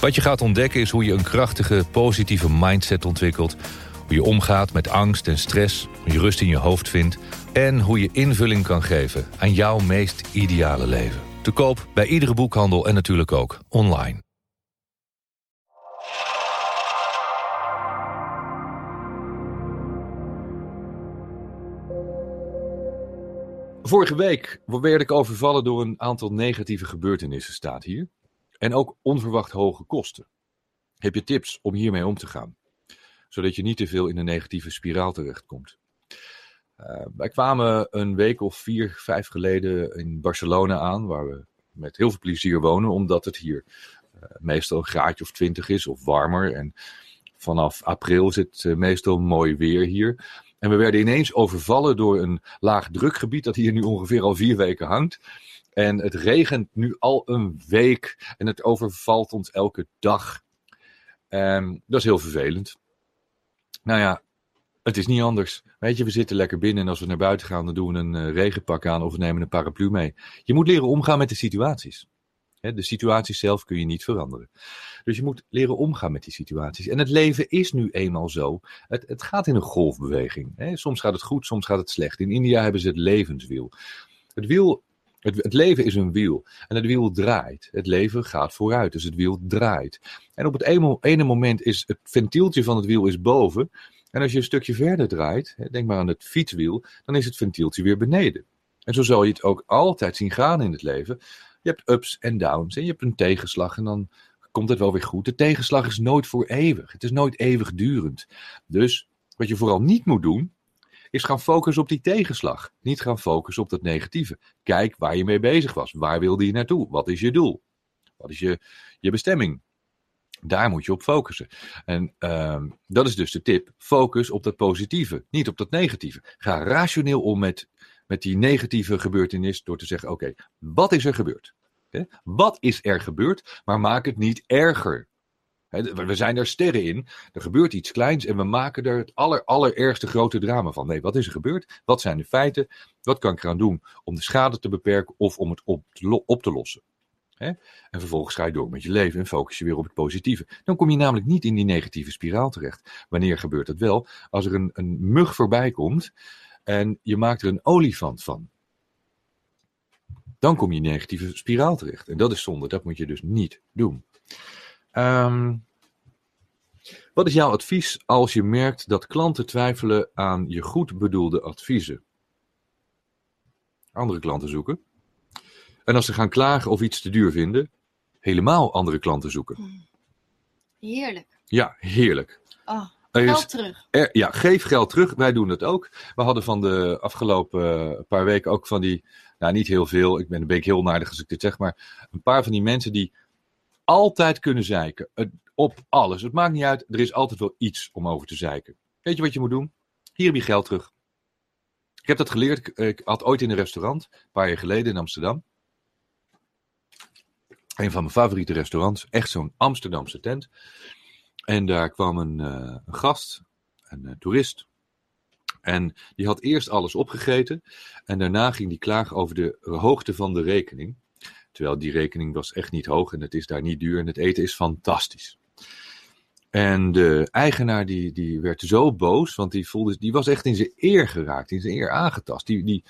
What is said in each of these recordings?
Wat je gaat ontdekken is hoe je een krachtige, positieve mindset ontwikkelt. Hoe je omgaat met angst en stress, hoe je rust in je hoofd vindt... en hoe je invulling kan geven aan jouw meest ideale leven. Te koop bij iedere boekhandel en natuurlijk ook online. Vorige week werd ik overvallen door een aantal negatieve gebeurtenissen, staat hier. En ook onverwacht hoge kosten. Heb je tips om hiermee om te gaan? Zodat je niet te veel in een negatieve spiraal terechtkomt. Uh, wij kwamen een week of vier, vijf geleden in Barcelona aan, waar we met heel veel plezier wonen, omdat het hier uh, meestal een graadje of twintig is of warmer. En vanaf april het uh, meestal mooi weer hier. En we werden ineens overvallen door een laag drukgebied dat hier nu ongeveer al vier weken hangt. En het regent nu al een week en het overvalt ons elke dag. Um, dat is heel vervelend. Nou ja, het is niet anders. Weet je, we zitten lekker binnen en als we naar buiten gaan, dan doen we een uh, regenpak aan of we nemen een paraplu mee. Je moet leren omgaan met de situaties. De situaties zelf kun je niet veranderen. Dus je moet leren omgaan met die situaties. En het leven is nu eenmaal zo. Het, het gaat in een golfbeweging. Soms gaat het goed, soms gaat het slecht. In India hebben ze het levenswiel. Het wiel het, leven is een wiel en het wiel draait. Het leven gaat vooruit, dus het wiel draait. En op het ene, ene moment is het ventieltje van het wiel is boven. En als je een stukje verder draait, denk maar aan het fietswiel, dan is het ventieltje weer beneden. En zo zal je het ook altijd zien gaan in het leven. Je hebt ups en downs en je hebt een tegenslag en dan komt het wel weer goed. De tegenslag is nooit voor eeuwig. Het is nooit eeuwigdurend. Dus wat je vooral niet moet doen, is gaan focussen op die tegenslag. Niet gaan focussen op dat negatieve. Kijk waar je mee bezig was. Waar wilde je naartoe? Wat is je doel? Wat is je, je bestemming? Daar moet je op focussen. En uh, dat is dus de tip. Focus op dat positieve, niet op dat negatieve. Ga rationeel om met, met die negatieve gebeurtenis door te zeggen: oké, wat is er gebeurd? Wat is er gebeurd? Maar maak het niet erger. We zijn er sterren in. Er gebeurt iets kleins en we maken er het aller, allerergste grote drama van. Nee, wat is er gebeurd? Wat zijn de feiten? Wat kan ik eraan doen om de schade te beperken of om het op te, lossen? En vervolgens ga je door met je leven en focus je weer op het positieve. Dan kom je namelijk niet in die negatieve spiraal terecht. Wanneer gebeurt dat wel? Als er een, een mug voorbij komt en je maakt er een olifant van. Dan kom je in die negatieve spiraal terecht. En dat is zonde, dat moet je dus niet doen. Um, wat is jouw advies als je merkt dat klanten twijfelen aan je goed bedoelde adviezen? Andere klanten zoeken. En als ze gaan klagen of iets te duur vinden, helemaal andere klanten zoeken. Hmm. Heerlijk. Ja, heerlijk. Oh, geld terug. Er, ja, geef geld terug. Wij doen dat ook. We hadden van de afgelopen paar weken ook van die, nou niet heel veel, ik ben een beetje heel naardig als ik dit zeg, maar een paar van die mensen die altijd kunnen zeiken. Op alles. Het maakt niet uit. Er is altijd wel iets om over te zeiken. Weet je wat je moet doen? Hier heb je geld terug. Ik heb dat geleerd. Ik had ooit in een restaurant, een paar jaar geleden in Amsterdam. Een van mijn favoriete restaurants. Echt zo'n Amsterdamse tent. En daar kwam een, uh, een gast, een uh, toerist. En die had eerst alles opgegeten. En daarna ging die klagen over de hoogte van de rekening. Terwijl die rekening was echt niet hoog en het is daar niet duur en het eten is fantastisch. En de eigenaar die, die werd zo boos, want die, voelde, die was echt in zijn eer geraakt, in zijn eer aangetast. Die, die,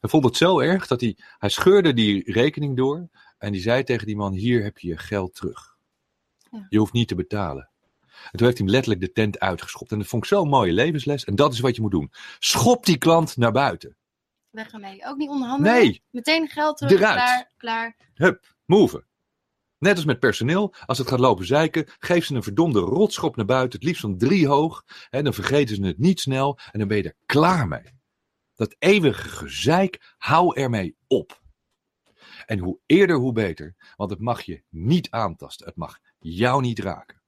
hij vond het zo erg dat hij, hij scheurde die rekening door en die zei tegen die man, hier heb je je geld terug. Ja. Je hoeft niet te betalen. En toen heeft hij hem letterlijk de tent uitgeschopt. En dat vond ik zo'n mooie levensles. En dat is wat je moet doen. Schop die klant naar buiten. Weg ermee. Ook niet onderhandelen. Nee. Meteen geld terug. Eruit. Klaar, klaar. Hup, move. Net als met personeel, als het gaat lopen zeiken, geef ze een verdomde rotschop naar buiten, het liefst van drie hoog. En dan vergeten ze het niet snel en dan ben je er klaar mee. Dat eeuwige gezeik, hou ermee op. En hoe eerder, hoe beter, want het mag je niet aantasten. Het mag jou niet raken.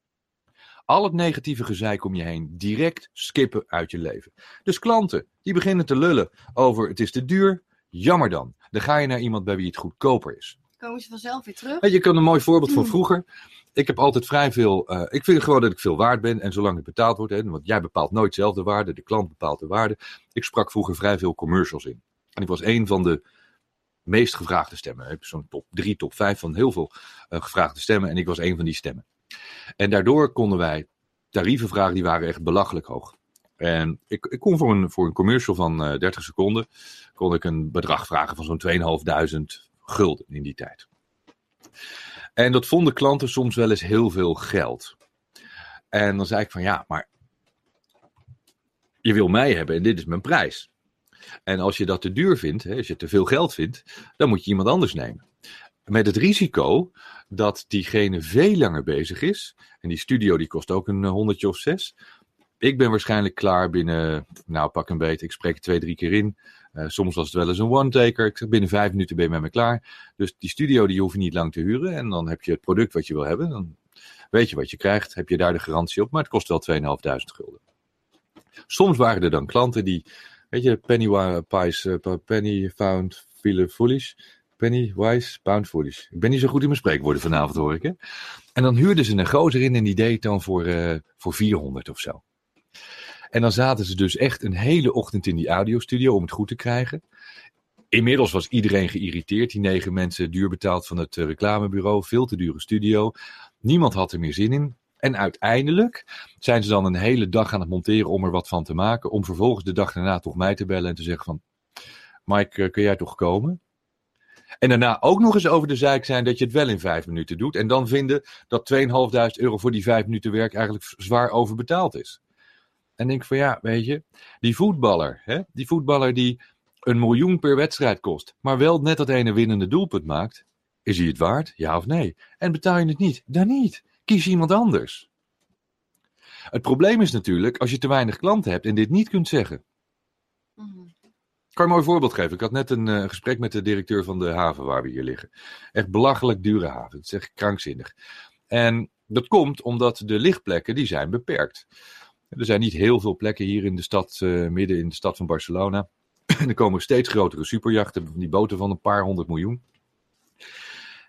Al het negatieve gezeik om je heen direct skippen uit je leven. Dus klanten die beginnen te lullen over het is te duur, jammer dan. Dan ga je naar iemand bij wie het goedkoper is. Komen ze vanzelf weer terug? Je kan een mooi voorbeeld van vroeger. Ik heb altijd vrij veel. Uh, ik vind gewoon dat ik veel waard ben. En zolang het betaald wordt. Hè, want jij bepaalt nooit zelf de waarde. De klant bepaalt de waarde. Ik sprak vroeger vrij veel commercials in. En ik was een van de meest gevraagde stemmen. Ik heb zo'n top 3, top 5 van heel veel uh, gevraagde stemmen. En ik was een van die stemmen. En daardoor konden wij tarieven vragen die waren echt belachelijk hoog. En ik, ik kon voor een, voor een commercial van uh, 30 seconden. kon ik een bedrag vragen van zo'n 2.500 gulden in die tijd. En dat vonden klanten soms wel eens heel veel geld. En dan zei ik van ja, maar je wil mij hebben en dit is mijn prijs. En als je dat te duur vindt, hè, als je te veel geld vindt, dan moet je iemand anders nemen. Met het risico dat diegene veel langer bezig is. En die studio die kost ook een honderdje of zes. Ik ben waarschijnlijk klaar binnen, nou pak een beet, ik spreek twee, drie keer in. Uh, soms was het wel eens een one-taker. Ik zeg binnen vijf minuten ben je met me klaar. Dus die studio die hoef je niet lang te huren. En dan heb je het product wat je wil hebben. Dan weet je wat je krijgt. Heb je daar de garantie op. Maar het kost wel 2.500 gulden. Soms waren er dan klanten die, weet je, penny pies, uh, penny found feel foolish. Penny wise, pound foolish. Ik ben niet zo goed in mijn spreekwoorden vanavond hoor ik hè. En dan huurden ze een gozer in en die deed dan voor, uh, voor 400 of zo. En dan zaten ze dus echt een hele ochtend in die audiostudio om het goed te krijgen. Inmiddels was iedereen geïrriteerd. Die negen mensen duur betaald van het eh, reclamebureau. Veel te dure studio. Niemand had er meer zin in. En uiteindelijk zijn ze dan een hele dag aan het monteren om er wat van te maken. Om vervolgens de dag daarna toch mij te bellen en te zeggen van... Mike, eh, kun jij toch komen? En daarna ook nog eens over de zaak zijn dat je het wel in vijf minuten doet. En dan vinden dat 2.500 euro voor die vijf minuten werk eigenlijk zwaar overbetaald is. En denk van ja, weet je, die voetballer, hè, die voetballer die een miljoen per wedstrijd kost, maar wel net dat ene winnende doelpunt maakt, is hij het waard? Ja of nee? En betaal je het niet? Dan niet. Kies iemand anders. Het probleem is natuurlijk als je te weinig klanten hebt en dit niet kunt zeggen. Mm. Kan een mooi voorbeeld geven. Ik had net een uh, gesprek met de directeur van de haven waar we hier liggen. Echt belachelijk dure haven. Het is echt krankzinnig. En dat komt omdat de lichtplekken die zijn beperkt. Er zijn niet heel veel plekken hier in de stad, uh, midden in de stad van Barcelona. er komen steeds grotere superjachten, die boten van een paar honderd miljoen.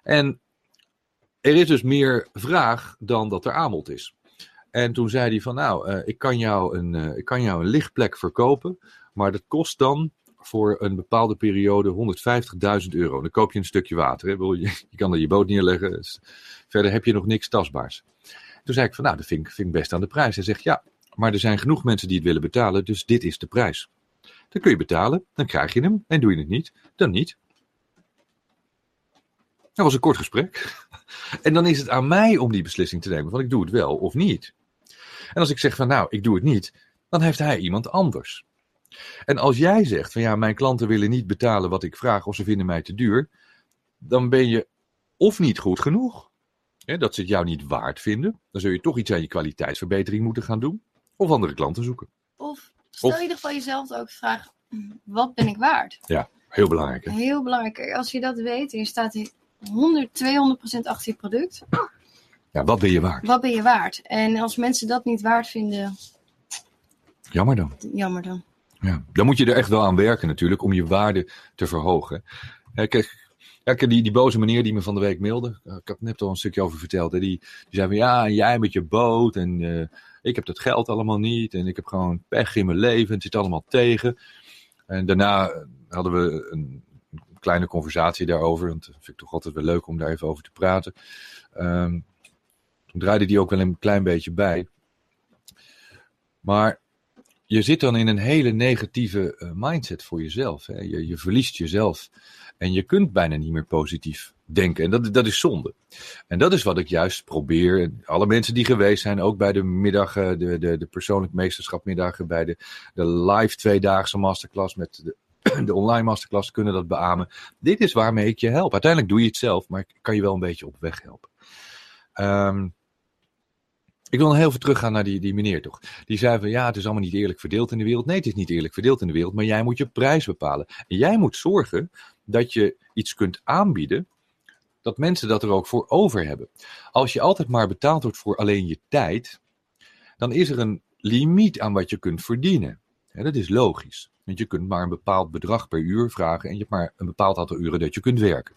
En er is dus meer vraag dan dat er aanbod is. En toen zei hij van nou, uh, ik, kan jou een, ik kan jou een lichtplek verkopen, maar dat kost dan voor een bepaalde periode 150.000 euro. Dan koop je een stukje water. Hè? Je, kan er je boot neerleggen. Dus verder heb je nog niks tastbaars. Toen zei ik van nou, dat vind ik, vind best aan de prijs. Hij zegt ja, maar er zijn genoeg mensen die het willen betalen, dus dit is de prijs. Dan kun je betalen, dan krijg je hem. En doe je het niet, dan niet. Dat was een kort gesprek. En dan is het aan mij om die beslissing te nemen van ik doe het wel of niet. En als ik zeg van nou, ik doe het niet, dan heeft hij iemand anders. En als jij zegt van ja, mijn klanten willen niet betalen wat ik vraag of ze vinden mij te duur, dan ben je of niet goed genoeg, hè, dat ze het jou niet waard vinden, dan zul je toch iets aan je kwaliteitsverbetering moeten gaan doen. Of andere klanten zoeken. Of stel in ieder geval jezelf ook de vraag: wat ben ik waard? Ja, heel belangrijk. Hè? Heel belangrijk. Als je dat weet en je staat 100, 200% achter je product. Ja, wat ben je waard? Wat ben je waard? En als mensen dat niet waard vinden. Jammer dan. Jammer dan. Ja, dan moet je er echt wel aan werken natuurlijk om je waarde te verhogen. Kijk, die, die boze meneer die me van de week mailde, ik had net al een stukje over verteld. Hè, die, die zei van ja, jij met je boot en uh, ik heb dat geld allemaal niet en ik heb gewoon pech in mijn leven. Het zit allemaal tegen. En daarna hadden we een kleine conversatie daarover. Want dat vind ik toch altijd wel leuk om daar even over te praten. Um, toen draaide die ook wel een klein beetje bij. Maar je zit dan in een hele negatieve uh, mindset voor jezelf. Hè? Je, je verliest jezelf. En je kunt bijna niet meer positief denken. En dat, dat is zonde. En dat is wat ik juist probeer. Alle mensen die geweest zijn, ook bij de middagen, de, de, de persoonlijk meesterschapmiddagen, bij de, de live tweedaagse masterclass met de, de online masterclass, kunnen dat beamen. Dit is waarmee ik je help. Uiteindelijk doe je het zelf, maar ik kan je wel een beetje op weg helpen. Um, ik wil heel even teruggaan naar die, die meneer toch. Die zei van ja, het is allemaal niet eerlijk verdeeld in de wereld. Nee, het is niet eerlijk verdeeld in de wereld, maar jij moet je prijs bepalen. En jij moet zorgen dat je iets kunt aanbieden dat mensen dat er ook voor over hebben. Als je altijd maar betaald wordt voor alleen je tijd, dan is er een limiet aan wat je kunt verdienen. Dat is logisch. Want je kunt maar een bepaald bedrag per uur vragen en je hebt maar een bepaald aantal uren dat je kunt werken.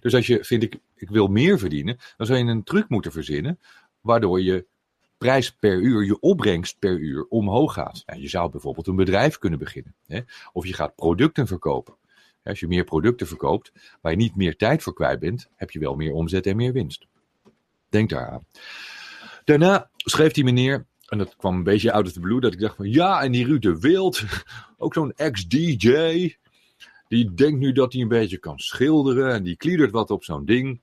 Dus als je vindt, ik, ik wil meer verdienen, dan zou je een truc moeten verzinnen waardoor je prijs per uur, je opbrengst per uur omhoog gaat. je zou bijvoorbeeld een bedrijf kunnen beginnen. Hè? Of je gaat producten verkopen. Als je meer producten verkoopt, waar je niet meer tijd voor kwijt bent, heb je wel meer omzet en meer winst. Denk daaraan. Daarna schreef die meneer, en dat kwam een beetje of the blue, dat ik dacht van ja, en die Ruud de Wild, ook zo'n ex-DJ, die denkt nu dat hij een beetje kan schilderen en die kliedert wat op zo'n ding.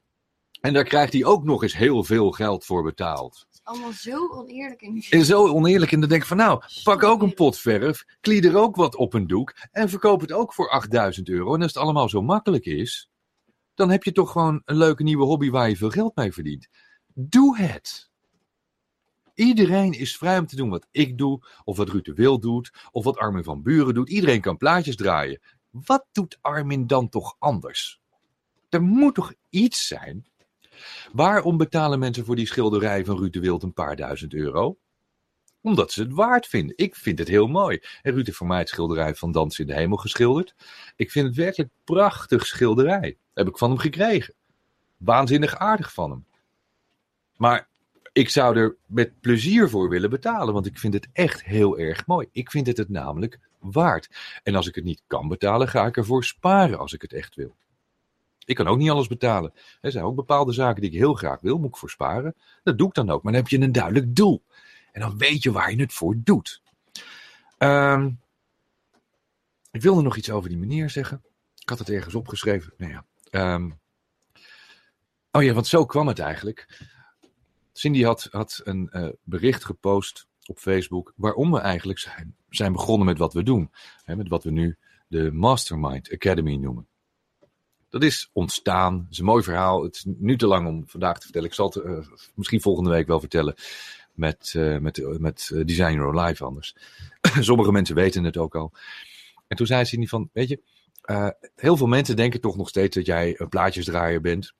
En daar krijgt hij ook nog eens heel veel geld voor betaald allemaal zo oneerlijk in En zo oneerlijk. En dan denk ik van nou, pak ook een pot verf, klied er ook wat op een doek en verkoop het ook voor 8000 euro. En als het allemaal zo makkelijk is, dan heb je toch gewoon een leuke nieuwe hobby waar je veel geld mee verdient. Doe het. Iedereen is vrij om te doen wat ik doe, of wat Ruud de Wil doet, of wat Armin van Buren doet. Iedereen kan plaatjes draaien. Wat doet Armin dan toch anders? Er moet toch iets zijn Waarom betalen mensen voor die schilderij van Ruud de Wild een paar duizend euro? Omdat ze het waard vinden. Ik vind het heel mooi. En Ruud heeft voor mij het schilderij van Dans in de Hemel geschilderd. Ik vind het werkelijk prachtig schilderij. heb ik van hem gekregen. Waanzinnig aardig van hem. Maar ik zou er met plezier voor willen betalen, want ik vind het echt heel erg mooi. Ik vind het het namelijk waard. En als ik het niet kan betalen, ga ik ervoor sparen als ik het echt wil. Ik kan ook niet alles betalen. Er zijn ook bepaalde zaken die ik heel graag wil, moet ik voor sparen. Dat doe ik dan ook, maar dan heb je een duidelijk doel. En dan weet je waar je het voor doet. Um, ik wilde nog iets over die meneer zeggen. Ik had het ergens opgeschreven. Nou ja. Um, oh ja, want zo kwam het eigenlijk. Cindy had, had een uh, bericht gepost op Facebook waarom we eigenlijk zijn, zijn begonnen met wat we doen. Hè, met wat we nu de Mastermind Academy noemen. Dat is ontstaan. Dat is een mooi verhaal. Het is nu te lang om vandaag te vertellen. Ik zal het uh, misschien volgende week wel vertellen met, uh, met, met Design Your Life anders. Sommige mensen weten het ook al. En toen zei ze niet van, weet je, heel veel mensen denken toch nog steeds dat jij een plaatjesdraaier bent.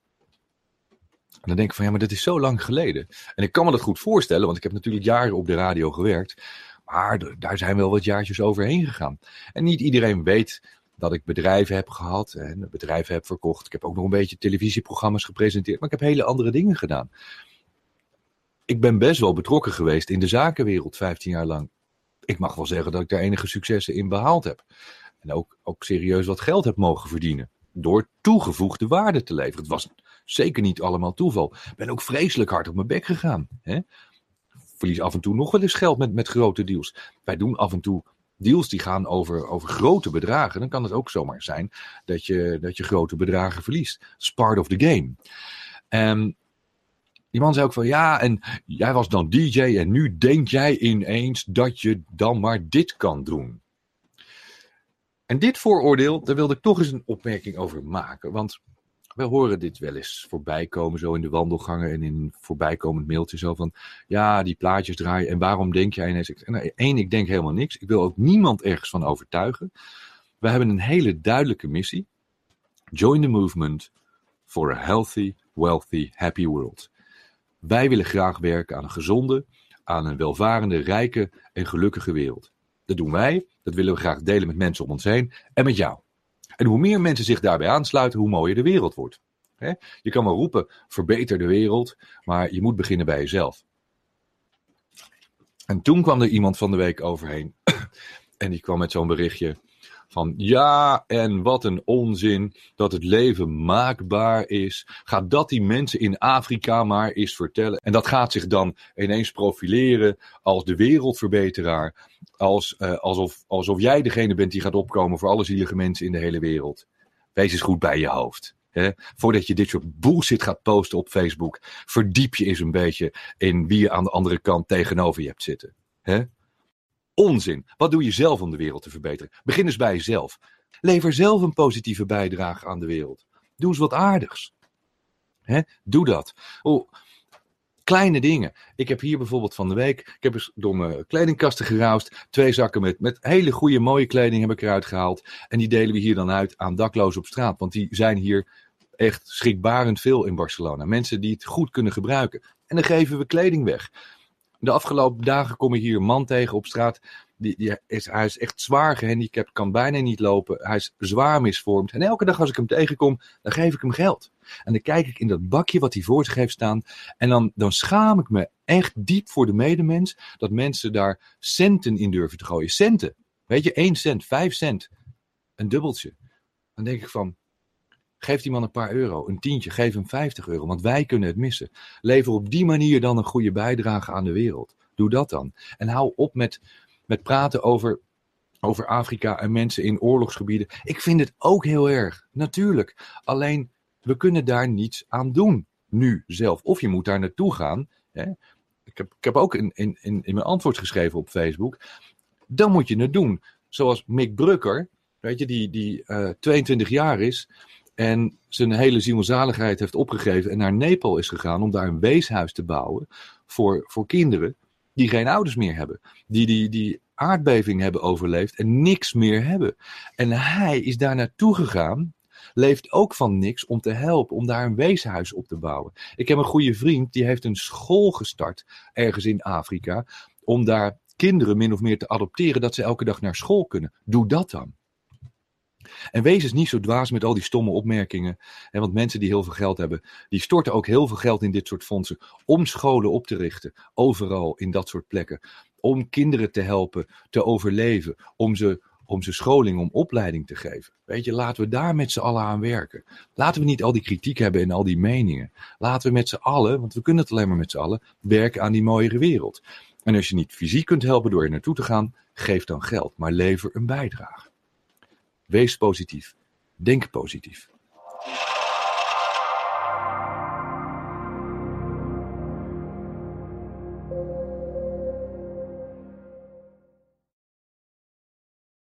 En dan denk ik van, ja, maar dat is zo lang geleden. En ik kan me dat goed voorstellen, want ik heb natuurlijk jaren op de radio gewerkt. Maar daar zijn wel wat jaartjes overheen gegaan. En niet iedereen weet dat ik bedrijven heb gehad en bedrijven heb verkocht. Ik heb ook nog een beetje televisieprogramma's gepresenteerd, maar ik heb hele andere dingen gedaan. Ik ben best wel betrokken geweest in de zakenwereld 15 jaar lang. Ik mag wel zeggen dat ik daar enige successen in behaald heb. En ook, ook serieus wat geld heb mogen verdienen. Door toegevoegde waarde te leveren. Het was zeker niet allemaal toeval. Ik ben ook vreselijk hard op mijn bek gegaan. Hè? Verlies af en toe nog wel eens geld met, met grote deals. Wij doen af en toe deals die gaan over, over grote bedragen, dan kan het ook zomaar zijn dat je, dat je grote bedragen verliest. It's part of the game. En die man zei ook van ja, en jij was dan DJ en nu denk jij ineens dat je dan maar dit kan doen. En dit vooroordeel, daar wilde ik toch eens een opmerking over maken. Want we horen dit wel eens voorbij komen, zo in de wandelgangen en in voorbijkomend mailtje. Zo van, ja, die plaatjes draaien. En waarom denk jij ineens? Nou, één, ik denk helemaal niks. Ik wil ook niemand ergens van overtuigen. We hebben een hele duidelijke missie. Join the movement for a healthy, wealthy, happy world. Wij willen graag werken aan een gezonde, aan een welvarende, rijke en gelukkige wereld. Dat doen wij. Dat willen we graag delen met mensen om ons heen en met jou. En hoe meer mensen zich daarbij aansluiten, hoe mooier de wereld wordt. Je kan wel roepen, verbeter de wereld, maar je moet beginnen bij jezelf. En toen kwam er iemand van de week overheen. En die kwam met zo'n berichtje ja, en wat een onzin dat het leven maakbaar is. Ga dat die mensen in Afrika maar eens vertellen. En dat gaat zich dan ineens profileren als de wereldverbeteraar. Als, uh, alsof, alsof jij degene bent die gaat opkomen voor alle zielige mensen in de hele wereld. Wees eens goed bij je hoofd. Voordat je dit soort bullshit gaat posten op Facebook, verdiep je eens een beetje in wie je aan de andere kant tegenover je hebt zitten. Hè? Onzin. Wat doe je zelf om de wereld te verbeteren? Begin eens bij jezelf. Lever zelf een positieve bijdrage aan de wereld. Doe eens wat aardigs. Doe dat. Oh, kleine dingen. Ik heb hier bijvoorbeeld van de week, ik heb eens door mijn kledingkasten geroust. Twee zakken met, met hele goede, mooie kleding heb ik eruit gehaald. En die delen we hier dan uit aan daklozen op straat. Want die zijn hier Echt schrikbarend veel in Barcelona. Mensen die het goed kunnen gebruiken. En dan geven we kleding weg. De afgelopen dagen kom ik hier een man tegen op straat. Die, die is, hij is echt zwaar gehandicapt, kan bijna niet lopen. Hij is zwaar misvormd. En elke dag als ik hem tegenkom, dan geef ik hem geld. En dan kijk ik in dat bakje wat hij voor zich heeft staan. En dan, dan schaam ik me echt diep voor de medemens. Dat mensen daar centen in durven te gooien. Centen. Weet je, 1 cent, 5 cent. Een dubbeltje. Dan denk ik van, geef die man een paar euro, een tientje, geef hem 50 euro, want wij kunnen het missen. Lever op die manier dan een goede bijdrage aan de wereld. Doe dat dan. En hou op met, met praten over, over Afrika en mensen in oorlogsgebieden. Ik vind het ook heel erg, natuurlijk. Alleen, we kunnen daar niets aan doen, nu zelf. Of je moet daar naartoe gaan. Hè? Ik, heb, ik heb ook in, in, in, in mijn antwoord geschreven op Facebook. Dan moet je het doen. Zoals Mick Brucker, weet je, die, die uh, 22 jaar is en zijn hele zielzaligheid heeft opgegeven en naar Nepal is gegaan om daar een weeshuis te bouwen voor, voor kinderen die geen ouders meer hebben. Die, die die aardbeving hebben overleefd en niks meer hebben. En hij is daar naartoe gegaan, leeft ook van niks om te helpen, om daar een weeshuis op te bouwen. Ik heb een goede vriend, die heeft een school gestart ergens in Afrika, om daar kinderen min of meer te adopteren, dat ze elke dag naar school kunnen. Doe dat dan. En wees eens niet zo dwaas met al die stomme opmerkingen. En want mensen die heel veel geld hebben, die storten ook heel veel geld in dit soort fondsen. Om scholen op te richten. Overal in dat soort plekken. Om kinderen te helpen te overleven. Om ze, om ze scholing, om opleiding te geven. Weet je, laten we daar met z'n allen aan werken. Laten we niet al die kritiek hebben en al die meningen. Laten we met z'n allen, want we kunnen het alleen maar met z'n allen, werken aan die mooiere wereld. En als je niet fysiek kunt helpen door er naartoe te gaan, geef dan geld, maar lever een bijdrage. Wees positief. Denk positief.